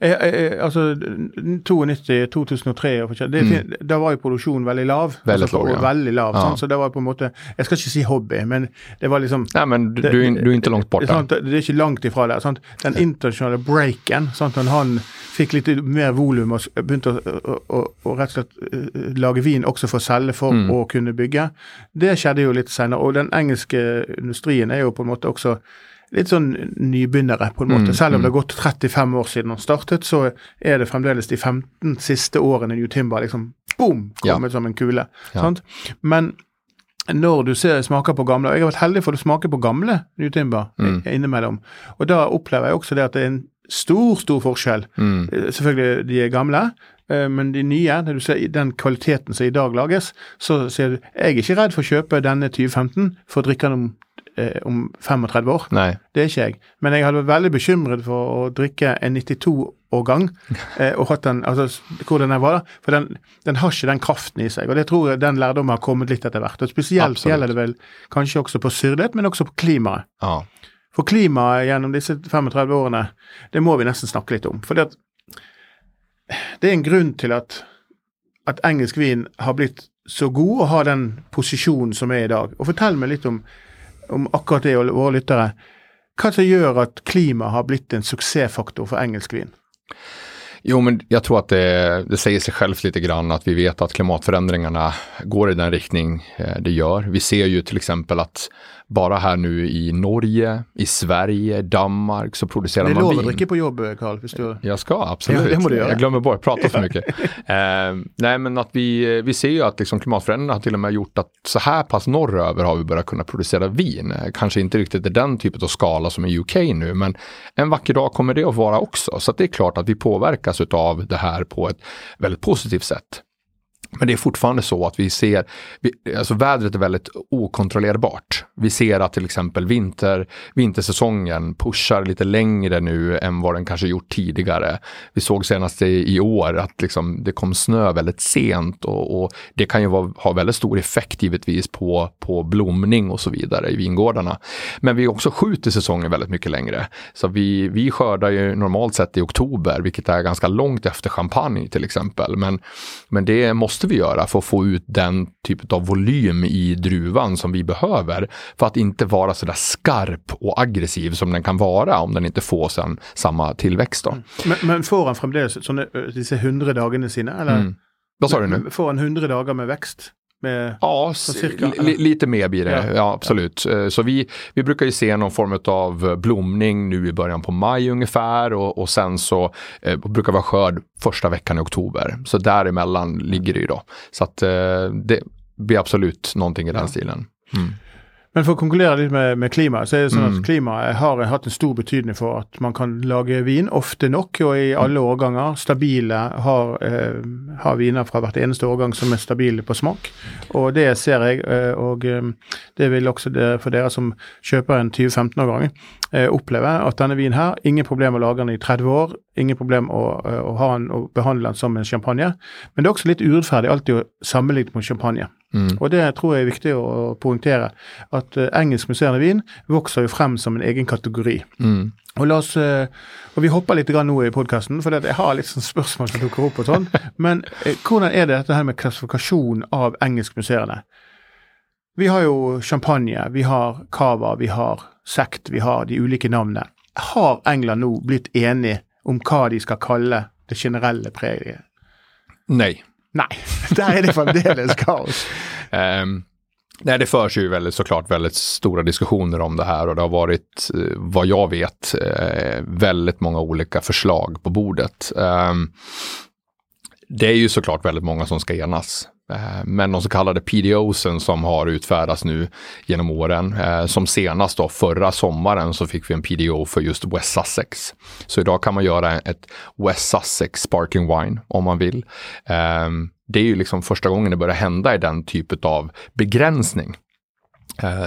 Altså 92, 2003 det, mm. Da var jo produksjonen veldig lav. Veldig, altså, lav, ja. veldig lav ja. Så det var på en måte Jeg skal ikke si hobby, men det var liksom Nei, men du, det, du, du er ikke langt borte. Sånn, det er ikke langt ifra der. Sånn, den internasjonale breaken, sånn, når han fikk litt mer volum og begynte å, å, å, rett og slett lage vin også for å selge for mm. å kunne bygge, det skjedde jo litt senere. Og den engelske industrien er jo på en måte også litt sånn nybegynnere, på en måte. Mm, Selv om mm. det har gått 35 år siden han startet, så er det fremdeles de 15 siste årene New Timber liksom boom, Ja. kommet som en kule. Ja. Men når du ser, smaker på gamle, og jeg har vært heldig for å smake på gamle New Timber Mm. innimellom, og da opplever jeg også det at det er en stor, stor forskjell. Mm. Eh, Selvfølgelig, de er gamle, eh, men de nye, når du ser den kvaliteten som i dag lages, så ser du Jeg er ikke redd for å kjøpe denne 2015 for å drikke den om, eh, om 35 år. Nej. Det er ikke jeg. Men jeg hadde vært veldig bekymret for å drikke en 92-årgang, eh, og hatt den Altså hvordan den var, da. For den, den har ikke den kraften i seg. Og det tror jeg den lærdommen har kommet litt etter hvert. Og spesielt Absolutt. gjelder det vel kanskje også på syrlighet, men også på klimaet. Ja. For klimaet gjennom disse 35 årene, det må vi nesten snakke litt om. For det er en grunn til at, at engelsk vin har blitt så god og har den posisjonen som er i dag. Og fortell meg litt om, om akkurat det, og våre lyttere. Hva som gjør at klima har blitt en suksessfaktor for engelsk vin? Jo, men jag tror att det, det säger sig självt lite grann att vi vet att klimatförändringarna går i den riktning eh, det gör. Vi ser ju till exempel att bara här nu i Norge, i Sverige, Danmark så producerar Det er man lov å vin. drikke på jobb, Carl. Du... Jag ska, absolut. Ja, det. Jag glömmer bort, prata för mycket. Eh, nej, men att vi, vi ser ju att liksom klimatförändringarna har till och med gjort att så här pass norröver har vi börjat kunna producera vin. Kanske inte riktigt i den typen av skala som i UK nu, men en vacker dag kommer det att vara också. Så det är klart att vi påverkas av det här på ett väldigt positivt sätt. Men det är fortfarande så att vi ser, vi, alltså vädret är väldigt okontrollerbart. Vi ser att till exempel vinter, vintersäsongen pushar lite längre nu än vad den kanske gjort tidigare. Vi såg senast i, i år att liksom det kom snö väldigt sent och, och det kan ju vara, ha väldigt stor effekt givetvis på, på blomning och så vidare i vingårdarna. Men vi också skjuter säsongen väldigt mycket längre. Så vi, vi skördar ju normalt sett i oktober, vilket är ganska långt efter champagne till exempel. Men, men det måste vi göra för att få ut den typ av volym i druvan som vi behöver för att inte vara så där skarp och aggressiv som den kan vara om den inte får sen samma tillväxt. Då. Men, men får han fremdeles sånne, ø, disse 100 dagene sine, eller? Mm. Vad sa du nu? Får han 100 dager med vekst? Med, Ja, cirka, lite mer blir det. Ja. Ja, absolut. Eh, Så vi, vi brukar ju se någon form av blomning nu i början på maj ungefär och, och sen så eh, brukar vara skörd första veckan i oktober. Så däremellan ligger det ju då. Så att eh, det blir absolut någonting i den stilen. Mm. Men for å konkludere litt med, med klima, så er det sånn Mm. at klimaet har hatt en stor betydning for at man kan lage vin ofte nok og i alle årganger. Stabile har, eh, har viner fra hvert eneste årgang som er stabile på smak. Og det ser jeg, eh, og eh, det vil også det, for dere som kjøper en 2015-årgang, eh, oppleve at denne vinen her, ingen problem å lage den i 30 år, ingen problem å, eh, å ha den og behandle den som en champagne. Men det er også litt urettferdig alltid å sammenligne med champagne. Mm. Og det tror jeg er viktig å poengtere. At eh, engelsk musserende vin vokser jo frem som en egen kategori. Mm. Og oss, eh, og vi hopper litt grann nå i podkasten, for jeg har litt sånn spørsmål som dukker opp og sånn. Men eh, hvordan er det dette her med klassifikasjon av engelsk musserende? Vi har jo champagne, vi har cava, vi har sekt, vi har de ulike navnene. Har England nå blitt enig om hva de skal kalle det generelle preget? Nej. Der er det fremdeles kaos. Ehm, nej, det förs ju väldigt, såklart väldigt stora diskussioner om det här och det har varit, eh, vad jag vet, eh, väldigt många olika förslag på bordet. Ehm, det är ju såklart väldigt många som ska enas. Eh, men de så kallade PDOsen som har utfärdats nu genom åren, eh, som senast då förra sommaren så fick vi en PDO för just West Sussex. Så idag kan man göra ett West Sussex Sparkling Wine om man vill. Eh, det är ju liksom första gången det börjar hända i den typen av begränsning.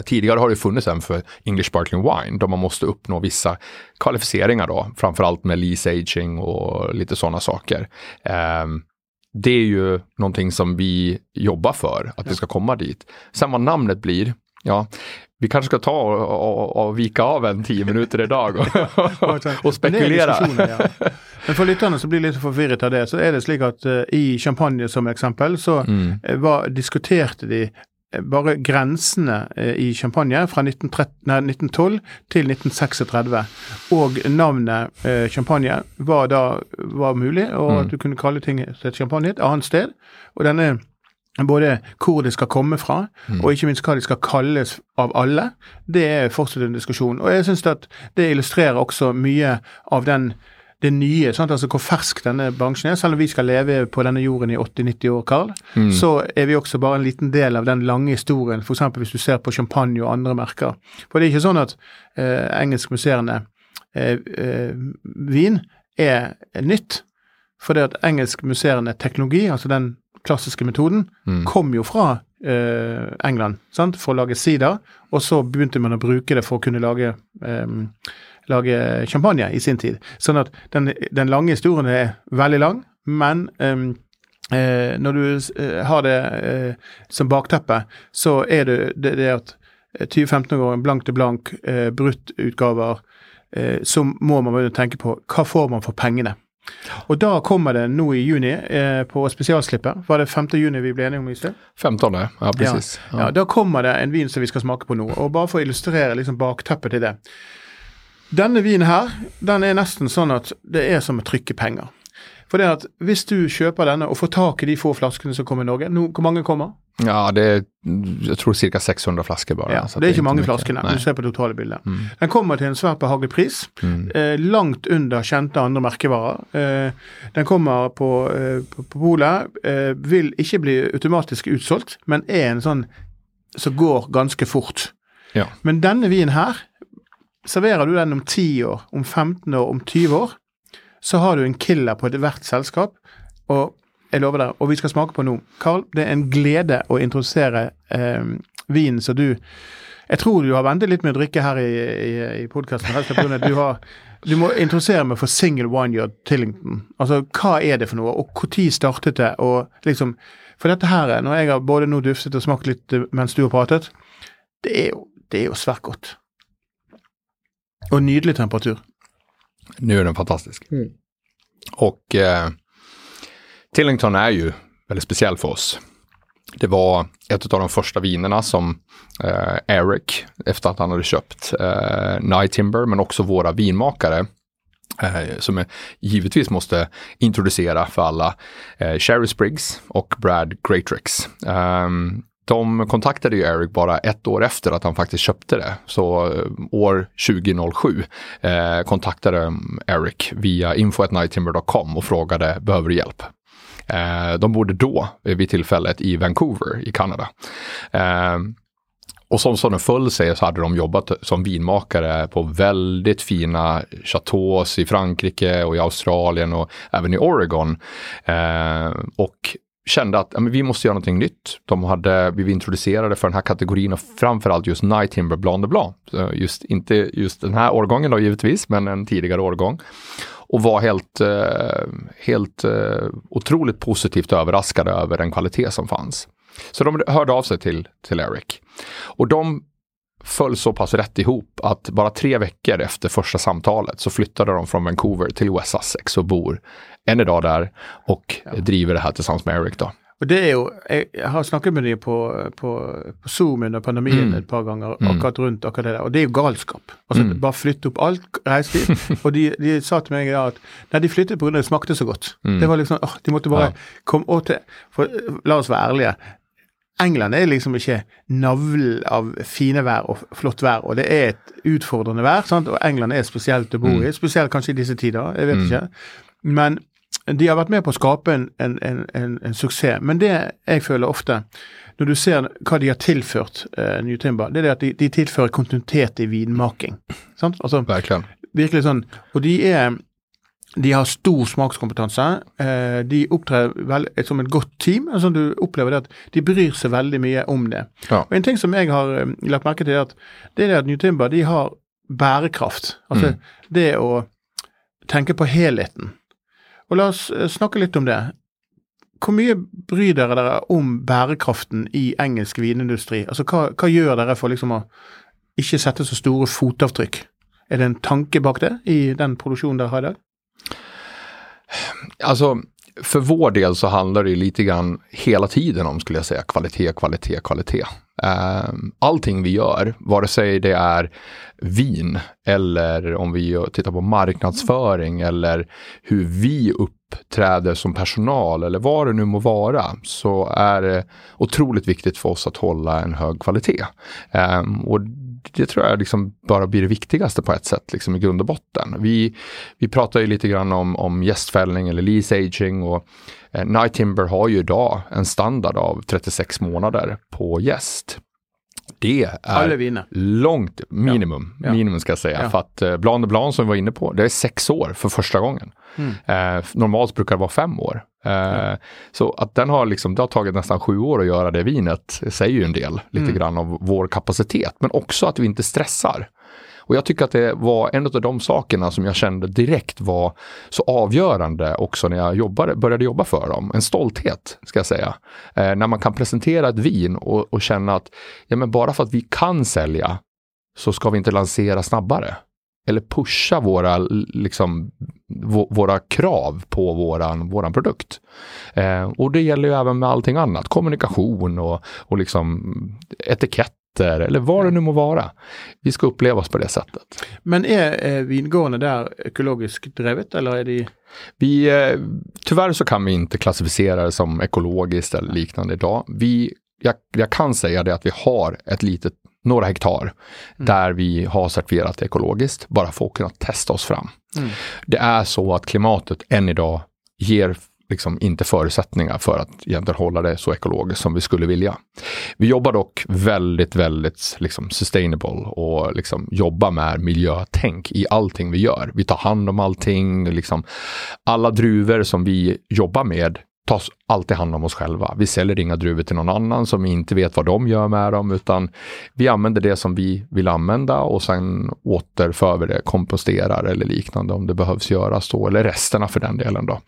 Tidigare har det funnits en för English Sparkling Wine då man måste uppnå vissa kvalificeringar då, framförallt med lease aging och lite sådana saker. Det är ju någonting som vi jobbar för, att det ska komma dit. Sen vad namnet blir, ja, vi kanske ska ta och, och, och vika av en tio minuter idag och, och, spekulera. Men, ja. Men for lytterne som blir litt forvirret av det, så er det slik at eh, i champagne som eksempel, så Mm. eh, var, diskuterte de bare grensene eh, i champagne fra 1913, nei, 1912 til 1936. Og navnet eh, champagne var da var mulig, og Mm. at du kunne kalle ting til champagne et annet sted. Og denne både hvor det skal komme fra, og ikke minst hva de skal kalles av alle, det er fortsatt en diskusjon. Og jeg syns at det illustrerer også mye av den det nye, sant? altså hvor fersk denne bransjen er. Selv om vi skal leve på denne jorden i 80-90 år, Karl, så er vi også bare en liten del av den lange historien, f.eks. hvis du ser på champagne og andre merker. For det er ikke sånn at eh, engelskmuseerne eh, eh, vin er nytt. For det at engelskmuseerne teknologi, altså den klassiske metoden, kom jo fra eh, England sant? for å lage sider, og så begynte man å bruke det for å kunne lage eh, lage champagne i sin tid. Sånn at den, den lange historien er veldig lang, men um, eh, når du eh, har det eh, som bakteppe, så er det det, det at 2015 går en blank til blank, eh, brutt utgaver, eh, så må man begynne å tenke på hva får man for pengene. Og da kommer det nå i juni eh, på spesialslippet. Var det 5. juni vi ble enige om i sted? 15, ja precis. Ja. ja, da kommer det en vin som vi skal smake på nå. Og bare for å illustrere liksom bakteppet til det. Denne vinen her, den er nesten sånn at det er som å trykke penger. For det at hvis du kjøper denne og får tak i de få flaskene som kommer i Norge, nå, hvor mange kommer? Ja, det är, jag tror cirka 600 flaskor bara. Ja, så det er ikke mange flaskene. Du ser på det totale bildet. Den kommer til en svært behagelig pris. Eh, langt under kjente andre merkevarer. Eh, den kommer på, eh, på, på polet. Eh, vil ikke bli automatisk utsolgt, men er en sånn som går ganske fort. Ja. Men denne vinen her, serverer du den om 10 år, om 15 år, om 20 år, så har du en killer på ethvert selskap. Og jeg lover deg, og vi skal smake på nå. Carl, det er en glede å introdusere eh, vinen så du Jeg tror du har ventet litt med å drikke her i, i, i podkasten. Du, har- du må introdusere meg for single one-yard Tillington. Altså, hva er det for noe, og når startet det? og liksom, For dette her, når jeg har både nå duftet og smakt litt mens du har pratet, det er jo, det er jo svært godt. Og nydelig temperatur. Nu är den fantastisk. Mm. Och eh, Tillington är ju väldigt speciell för oss. Det var ett av de första vinerna som eh, Eric, efter att han hade köpt eh, Night Timber, men också våra vinmakare, eh, som givetvis måste introducera för alla, eh, Sherry Spriggs och Brad Greatrix. Ehm, de kontaktade ju Eric bara ett år efter att han faktiskt köpte det. Så eh, år 2007 eh, kontaktade de Eric via info.nighttimber.com och frågade behöver du hjälp? Eh, de bodde då eh, vid tillfället i Vancouver i Kanada. Eh, och som, sådana föll sig så hade de jobbat som vinmakare på väldigt fina chateaus i Frankrike och i Australien och även i Oregon. Eh, och kände att ja, men vi måste göra någonting nytt. De hade blivit introducerade för den här kategorin och framförallt just Night Timber Blanc de Blanc. Så Just, inte just den här årgången då givetvis, men en tidigare årgång. Och var helt, eh, helt eh, otroligt positivt överraskade över den kvalitet som fanns. Så de hörde av sig till, till Eric. Och de föll så pass rätt ihop att bara tre veckor efter första samtalet så flyttade de från Vancouver till West Sussex och bor än idag där och driver det här tillsammans med Eric då. Og det jo Jeg, jeg har snakket med dem på, på, på Zoom under pandemien Mm. et par ganger, Mm. akkurat rundt akkurat det der. Og det er jo galskap. Altså, Mm. Bare flytte opp alt, reise dit. og de, de sa til meg ja, at nei, de flyttet pga. det smakte så godt. Mm. Det var liksom, åh, De måtte bare Ja. komme og til For eh, la oss være ærlige. England er liksom ikke navlen av fine vær og flott vær, og det er et utfordrende vær. sant? Og England er spesielt å bo i, spesielt kanskje i disse tider, jeg vet Mm. ikke. Men de har vært med på å skape en, en, en, en, en suksess. Men det jeg føler ofte, når du ser hva de har tilført uh, New Timber, det er det at de, de tilfører kontinuitet i vinmaking. Sant? Altså, Verkligen. virkelig sånn. Og de er de har stor smakskompetanse. Eh, de opptrer vel, som et godt team. altså Du opplever det at de bryr seg veldig mye om det. Ja. Og En ting som jeg har eh, lagt merke til, er at det er det at New Timber de har bærekraft. Altså det å tenke på helheten. Og La oss eh, snakke litt om det. Hvor mye bryr dere dere om bærekraften i engelsk vinindustri? Altså Hva, hva gjør dere for liksom å ikke sette så store fotavtrykk? Er det en tanke bak det i den produksjonen dere har i dag? Alltså, för vår del så handlar det lite grann hela tiden om, skulle jag säga, kvalitet, kvalitet, kvalitet. Eh, allting vi gör, vare sig det är vin eller om vi tittar på marknadsföring eller hur vi uppträder som personal eller vad det nu må vara, så är det otroligt viktigt för oss att hålla en hög kvalitet. Eh, och det tror jag liksom bara blir det viktigaste på ett sätt, liksom i grund och botten. Vi, vi pratar ju lite grann om, om gästfällning eller lease aging och eh, Night Timber har ju idag en standard av 36 månader på gäst. Det är långt minimum, ja. Ja. minimum ska jag säga. Ja. För att eh, Blanc de Blanc som vi var inne på, det är sex år för första gången. Mm. Eh, normalt brukar det vara fem år. Eh, så att den har liksom, det har tagit nästan sju år att göra det vinet säger ju en del, lite mm. grann av vår kapacitet. Men också att vi inte stressar. Och jag tycker att det var en av de sakerna som jag kände direkt var så avgörande också när jag jobbade, började jobba för dem. En stolthet, ska jag säga. Eh, när man kan presentera ett vin och, och känna att ja, men bara för att vi kan sälja så ska vi inte lansera snabbare eller pusha våra, liksom, våra krav på våran, våran produkt. Eh, och det gäller ju även med allting annat, kommunikation och, och liksom etikett eller vad det nu må vara. Vi ska upplevas på det sättet. Men är eh, vingårdarna där ekologiskt drivet eller är det? Vi, eh, tyvärr så kan vi inte klassificera det som ekologiskt eller liknande idag. Vi, jag, jag kan säga det att vi har ett litet några hektar mm. där vi har certifierat ekologiskt bara för att kunna testa oss fram. Mm. Det är så att klimatet än idag ger liksom inte förutsättningar för att egentligen hålla det så ekologiskt som vi skulle vilja. Vi jobbar dock väldigt, väldigt liksom sustainable och liksom jobbar med miljötänk i allting vi gör. Vi tar hand om allting, liksom alla druvor som vi jobbar med tas alltid hand om oss själva. Vi säljer inga druvor till någon annan som inte vet vad de gör med dem, utan vi använder det som vi vill använda och sen återför vi det, komposterar eller liknande om det behövs göras då, eller resterna för den delen då.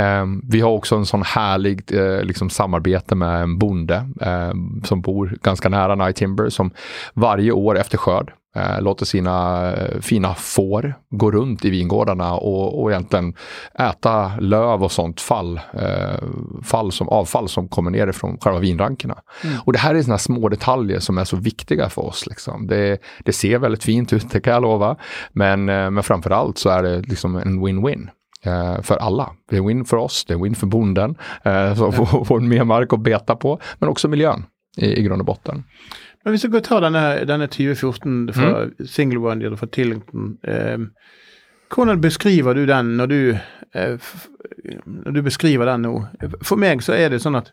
Eh, vi har också en sån härlig eh, liksom samarbete med en bonde eh, som bor ganska nära Night Timber som varje år efter skörd låter sina eh, fina får gå runt i vingårdarna och, och egentligen äta löv och sånt fall, eh, fall som, avfall som kommer ner från själva vinrankerna. Mm. Och det här är sådana små detaljer som är så viktiga för oss. Liksom. Det, det ser väldigt fint ut, det kan jag lova. Men, eh, men framförallt så är det liksom en win-win eh, för alla. Det är win för oss, det är win för bonden eh, som får, får mer mark att beta på, men också miljön i, i grund och botten. Men vi går ta denne, denne 2014 fra mm. Single One eller fra Tillington. Eh, hvordan beskriver du den når du, eh, når du beskriver den nå? For meg så er det sånn at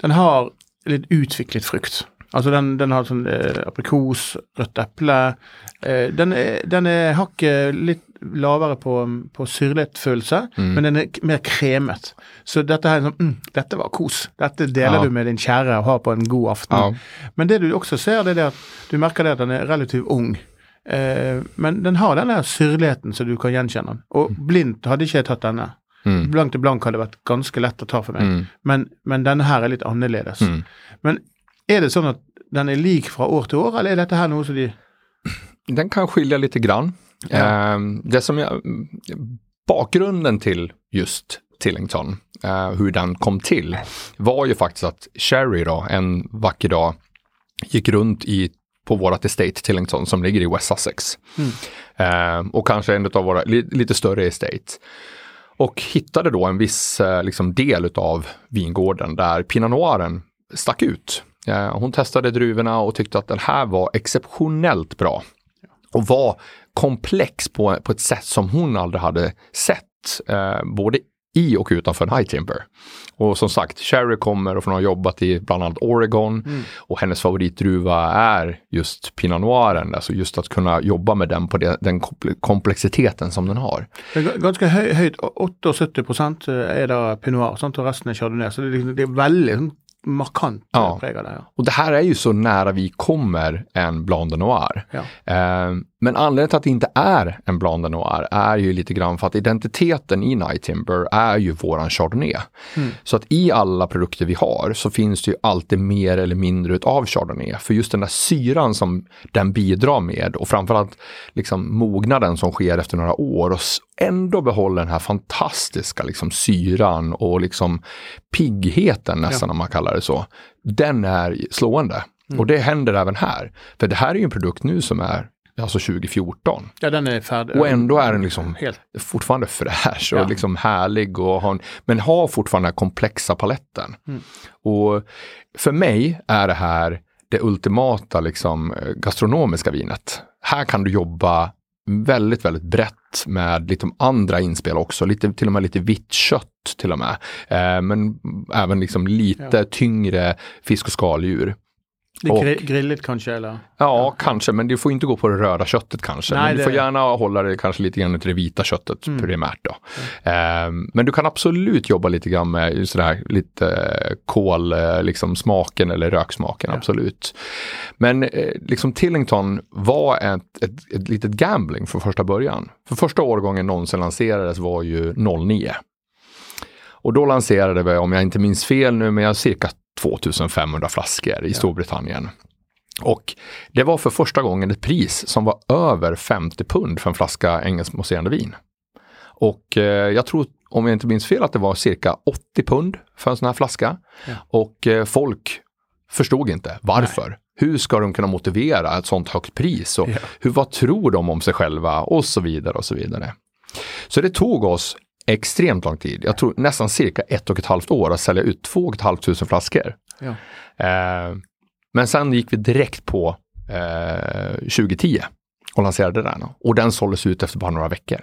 den har litt utviklet frukt. Altså den, den har sånn eh, aprikos, rødt eple. Eh, den, er, den er hakket litt lavere på, på syrlighetsfølelse, mm. men den er mer kremet. Så dette her er sånn mm, Dette var kos. Dette deler ja. du med din kjære og har på en god aften. Ja. Men det du også ser, det er det at du merker det at den er relativt ung. Eh, men den har den der syrligheten så du kan gjenkjenne. Og mm. blindt hadde ikke jeg tatt denne. Mm. Blank til blank hadde vært ganske lett å ta for meg, mm. men, men, denne her er litt annerledes. Mm. Men er det sånn at den är lik från år till år eller är detta här något som de... Den kan skilja lite grann. Ja. Eh, det som jag, bakgrunden till just Tillington, eh, hur den kom till, var ju faktiskt att Sherry då, en vacker dag, gick runt i på vårat estate Tillington som ligger i West Sussex. Mm. Eh, och kanske en av våra li, lite större estate. Och hittade då en viss eh, liksom del av vingården där Pinot Noiren stack ut. Hon testade druvorna och tyckte att den här var exceptionellt bra. Och var komplex på, på ett sätt som hon aldrig hade sett. Eh, både i och utanför High Timber. Och som sagt, Sherry kommer och hon har jobbat i bland annat Oregon mm. och hennes favoritdruva är just Pinot Noiren, alltså just att kunna jobba med den på det, den komplexiteten som den har. Ganska höjt, 78 procent är det Pinot Noir, och resten är Chardonnay, så det är, det är väldigt markant Ja. av det. Ja. Och det här är ju så nära vi kommer en Blanc de Noir. Ja. Eh, men anledningen till att det inte är en Blanc de Noir är ju lite grann för att identiteten i Night Timber är ju våran Chardonnay. Så att i alla produkter vi har så finns det ju alltid mer eller mindre utav Chardonnay. För just den där syran som den bidrar med och framförallt liksom mognaden som sker efter några år och ändå behåller den här fantastiska liksom syran och liksom piggheten nästan om man kallar det så. Den är slående. Och det händer även här. För det här är ju en produkt nu som är alltså 2014. ja, den är färdig. Och ändå är den liksom Helt. fortfarande fräsch och Ja. liksom härlig och har en, men har fortfarande den här komplexa paletten. Mm. Och för mig är det här det ultimata liksom eh, gastronomiska vinet. Här kan du jobba väldigt, väldigt brett med lite andra inspel också, lite, till och med lite vitt kött till och med. Eh, men även liksom lite Ja. tyngre fisk och skaldjur. Det är och- gri- grilligt kanske eller? Ja, kanske, men du får inte gå på det röda köttet kanske. Nej, men du det- får gärna hålla det kanske lite grann till det vita köttet primärt då. Ehm, men du kan absolut jobba lite grann med här lite eh, kol, eh, liksom smaken eller röksmaken, absolut. Men eh, liksom Tillington var ett, ett, ett litet gambling från första början. För första årgången någonsin lanserades var ju 09. Och då lanserade vi, om jag inte minns fel nu, men jag cirka 2500 flaskor i Storbritannien. Och det var för första gången ett pris som var över 50 pund för en flaska engelskmousserande vin. Och eh, jag tror, om jag inte minns fel, att det var cirka 80 pund för en sån här flaska. Ja. Och eh, folk förstod inte varför. Hur ska de kunna motivera ett sånt högt pris? Och Ja. hur, vad tror de om sig själva? Och så vidare och så vidare. Så det tog oss extremt lång tid. Jag tror nästan cirka ett och ett halvt år att sälja ut två och ett halvt tusen flaskor. Ja. Eh, men sen gick vi direkt på eh, 2010 och lanserade den. Och den såldes ut efter bara några veckor.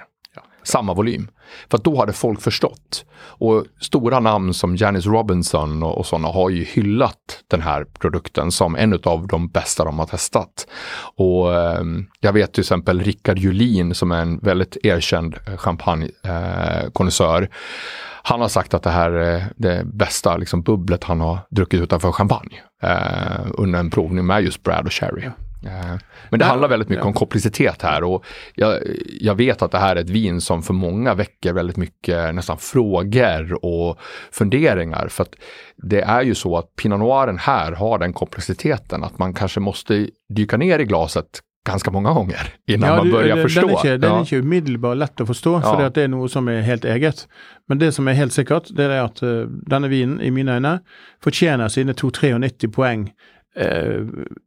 Samma volym. För att då hade folk förstått. Och stora namn som Janice Robinson och, och sådana har ju hyllat den här produkten som en av de bästa de har testat. Och eh, jag vet till exempel Rickard Julin som är en väldigt erkänd champagnekonnässör. Eh, eh han har sagt att det här är det bästa liksom, bubblet han har druckit utanför champagne. Eh, under en provning med just Brad och Sherry. Eh, men det handlar väldigt mycket ja. om komplicitet här och jag, jag vet att det här är ett vin som för många väcker väldigt mycket nästan frågor och funderingar. För att det är ju så att Pinot Noiren här har den komplexiteten att man kanske måste dyka ner i glaset ganska många gånger innan man du- börjar den, förstå. Den ikke, den Ja. er ikke umiddelbart lett å forstå, Ja. for det er noe som er helt eget. Men det som er helt sikkert, det er at eh, denne vinen, i mine øyne, fortjener sine 293 poeng. Eh,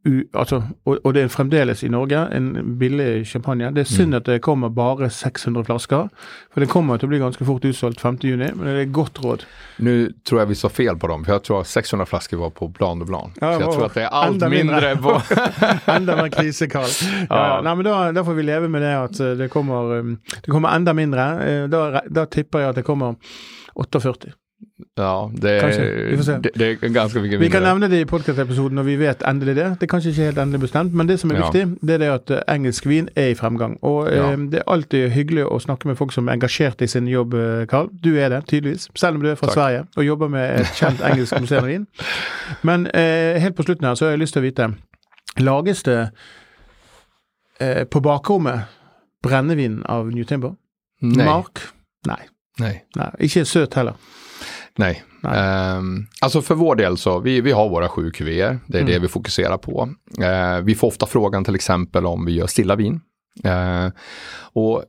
u, altså, og, og det er fremdeles i Norge en billig champagne. Det er synd at det kommer bare 600 flasker, for det kommer til å bli ganske fort utsolgt 5.6, men det er et godt råd. Nu tror jag vi sa fel på dem, för jag tror att 600 flaskor var på Blanc de Blanc. Ja, så jag tror att det är allt mindre, på... Enda mer krisekall. Ja. Nei, men da, da får vi leve med det at eh, det kommer, um, det kommer enda mindre. Eh, Da, da tipper jeg at det kommer 48. Ja, det Kanske. Är, det, det är ganska mycket Vi kan nevne det i podkast-episoden når vi vet endelig det. Det er kanskje ikke helt endelig bestemt, men det som er Ja. viktig, det er at eh, engelsk vin er i fremgang. Og eh, Ja. det er alltid hyggelig å snakke med folk som er engasjert i sin jobb, eh, Karl. Du er det, tydeligvis. Selv om du er fra Takk. Sverige og jobber med et kjent engelsk museum vin. Men eh, helt på slutten her så har jeg lyst til å vite, lages det eh, på bakrommet brennevin av New Timber? Nej, Mark? Nei. nej, Nei. Ikke søt heller. Nej. Nej. Ehm, alltså för vår del så, vi, vi har våra sju kuvéer, det är Mm. det vi fokuserar på. Eh, vi får ofta frågan till exempel om vi gör stilla vin. Eh, och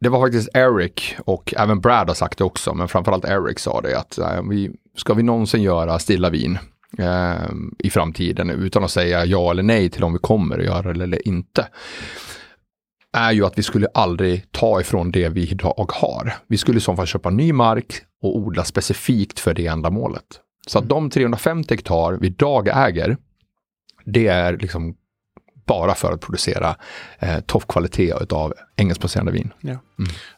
det var faktiskt Eric och även Brad har sagt det också, men framförallt Eric sa det att eh, vi, ska vi någonsin göra stilla vin i framtiden utan att säga ja eller nej till om vi kommer att göra det eller inte är ju att vi skulle aldrig ta ifrån det vi idag har. Vi skulle i så fall köpa ny mark och odla specifikt för det ändamålet. Så att de 350 hektar vi idag äger, det är liksom bara för att producera eh, toppkvalitet av engelskbaserade vin.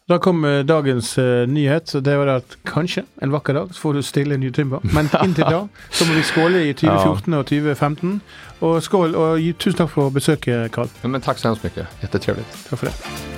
Da kom eh, dagens eh, nyhet. så Det var det at kanskje en vakker dag så får du stille New Timber. Men inntil da så må vi skåle i 2014 og 2015. Og skål, gi- tusen takk for besøket, Karl. Ja, men tack så hemskt mycket, jättetrevligt. Takk for det.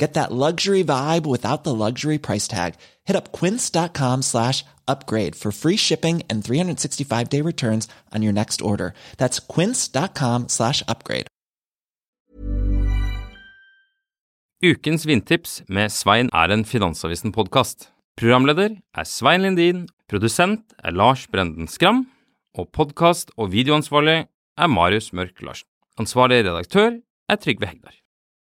Get that luxury vibe without the luxury price tag. Hit up quince.com slash upgrade for free shipping and 365 day returns on your next order. That's quince.com slash upgrade. Ukens vindtips med Svein er en Finansavisen-podkast. Programleder er Svein Lindin, produsent er Lars Brenden Skram, og podkast- og videoansvarlig er Marius Mørk Larsen. Ansvarlig redaktør er Trygve Hegdar.